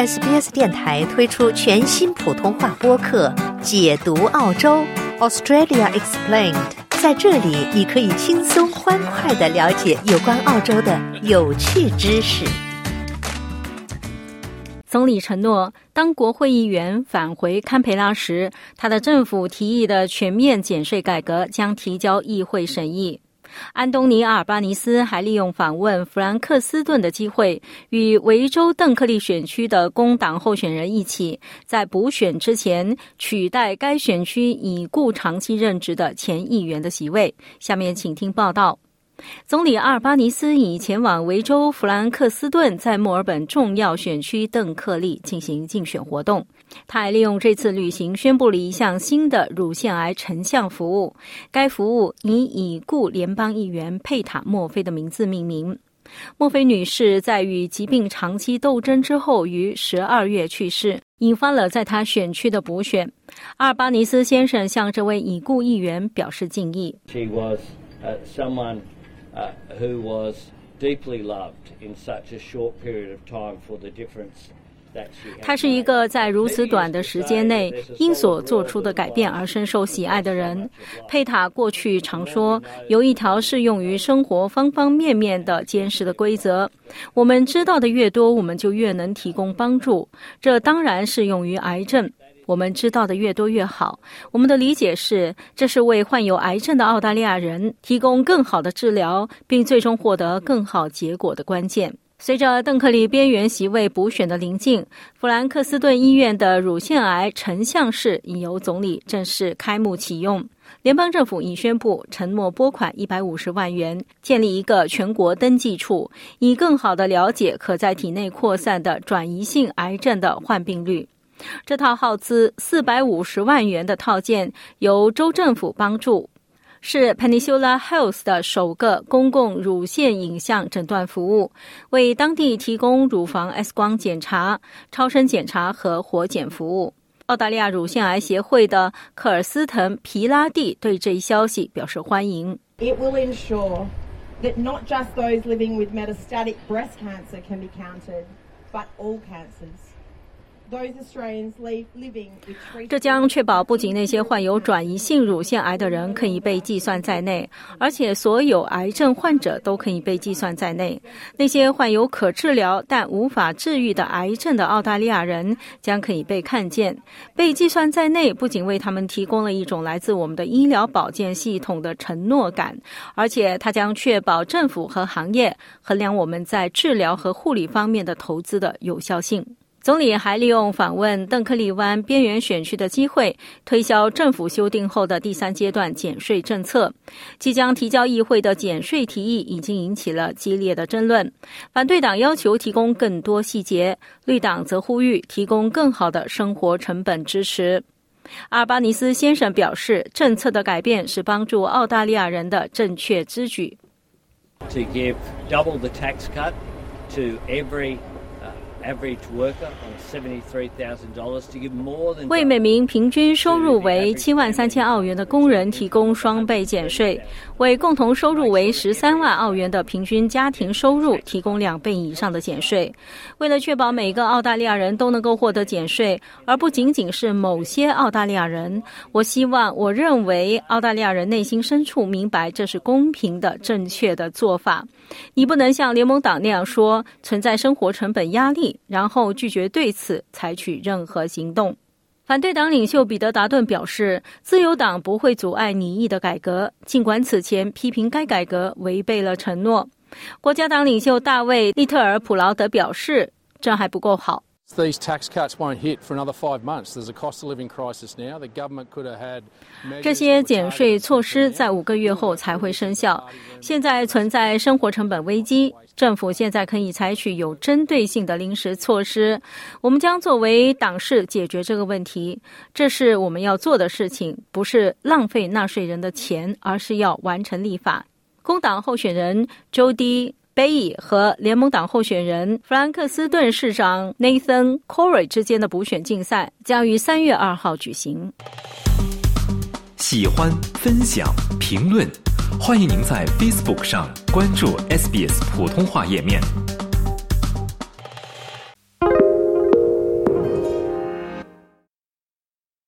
SBS 电台推出全新普通话播客《解读澳洲 Australia Explained》。在这里，你可以轻松欢快的了解有关澳洲的有趣知识。总理承诺，当国会议员返回堪培拉时，他的政府提议的全面减税改革将提交议会审议。安东尼·阿尔巴尼斯还利用访问弗兰克斯顿的机会，与维州邓克利选区的工党候选人一起，在补选之前取代该选区已故长期任职的前议员的席位。下面请听报道。总理阿尔巴尼斯已前往维州弗兰克斯顿，在墨尔本重要选区邓克利进行竞选活动。他还利用这次旅行宣布了一项新的乳腺癌成像服务，该服务以已故联邦议员佩塔·墨菲的名字命名。墨菲女士在与疾病长期斗争之后于十二月去世，引发了在她选区的补选。阿尔巴尼斯先生向这位已故议员表示敬意。She was someone who was deeply loved in such a short period of time for the difference. 他是一个在如此短的时间内因所做出的改变而深受喜爱的人。佩塔过去常说，有一条适用于生活方方面面的坚实的规则：我们知道的越多，我们就越能提供帮助。这当然适用于癌症。我们知道的越多越好。我们的理解是，这是为患有癌症的澳大利亚人提供更好的治疗，并最终获得更好结果的关键。随着邓克利边缘席位补选的临近，弗兰克斯顿医院的乳腺癌成像室已由总理正式开幕启用。联邦政府已宣布承诺拨款一百五十万元，建立一个全国登记处，以更好的了解可在体内扩散的转移性癌症的患病率。这套耗资四百五十万元的套件由州政府帮助。是 Peninsula Health 的首个公共乳腺影像诊断服务，为当地提供乳房 X 光检查、超声检查和活检服务。澳大利亚乳腺癌协会的科尔斯滕·皮拉蒂对这一消息表示欢迎。It will ensure that not just those living with metastatic breast cancer can be counted, but all cancers. 这将确保不仅那些患有转移性乳腺癌的人可以被计算在内，而且所有癌症患者都可以被计算在内。那些患有可治疗但无法治愈的癌症的澳大利亚人将可以被看见、被计算在内。不仅为他们提供了一种来自我们的医疗保健系统的承诺感，而且它将确保政府和行业衡量我们在治疗和护理方面的投资的有效性。总理还利用访问邓克利湾边缘选区的机会，推销政府修订后的第三阶段减税政策。即将提交议会的减税提议已经引起了激烈的争论。反对党要求提供更多细节，绿党则呼吁提供更好的生活成本支持。阿尔巴尼斯先生表示，政策的改变是帮助澳大利亚人的正确之举。To give double the tax cut to every 为每名平均收入为七万三千澳元的工人提供双倍减税，为共同收入为十三万澳元的平均家庭收入提供两倍以上的减税。为了确保每个澳大利亚人都能够获得减税，而不仅仅是某些澳大利亚人，我希望，我认为澳大利亚人内心深处明白这是公平的、正确的做法。你不能像联盟党那样说存在生活成本压力，然后拒绝对此采取任何行动。反对党领袖彼得·达顿表示，自由党不会阻碍拟议的改革，尽管此前批评该改革违背了承诺。国家党领袖大卫·利特尔·普劳德表示，这还不够好。These tax cuts won't hit for another five months. There's a cost of living crisis now. The government could have had. 这些减税措施在五个月后才会生效。现在存在生活成本危机，政府现在可以采取有针对性的临时措施。我们将作为党事解决这个问题，这是我们要做的事情，不是浪费纳税人的钱，而是要完成立法。工党候选人周贝伊和联盟党候选人弗兰克斯顿市长 Nathan Corey 之间的补选竞赛将于三月二号举行。喜欢、分享、评论，欢迎您在 Facebook 上关注 SBS 普通话页面。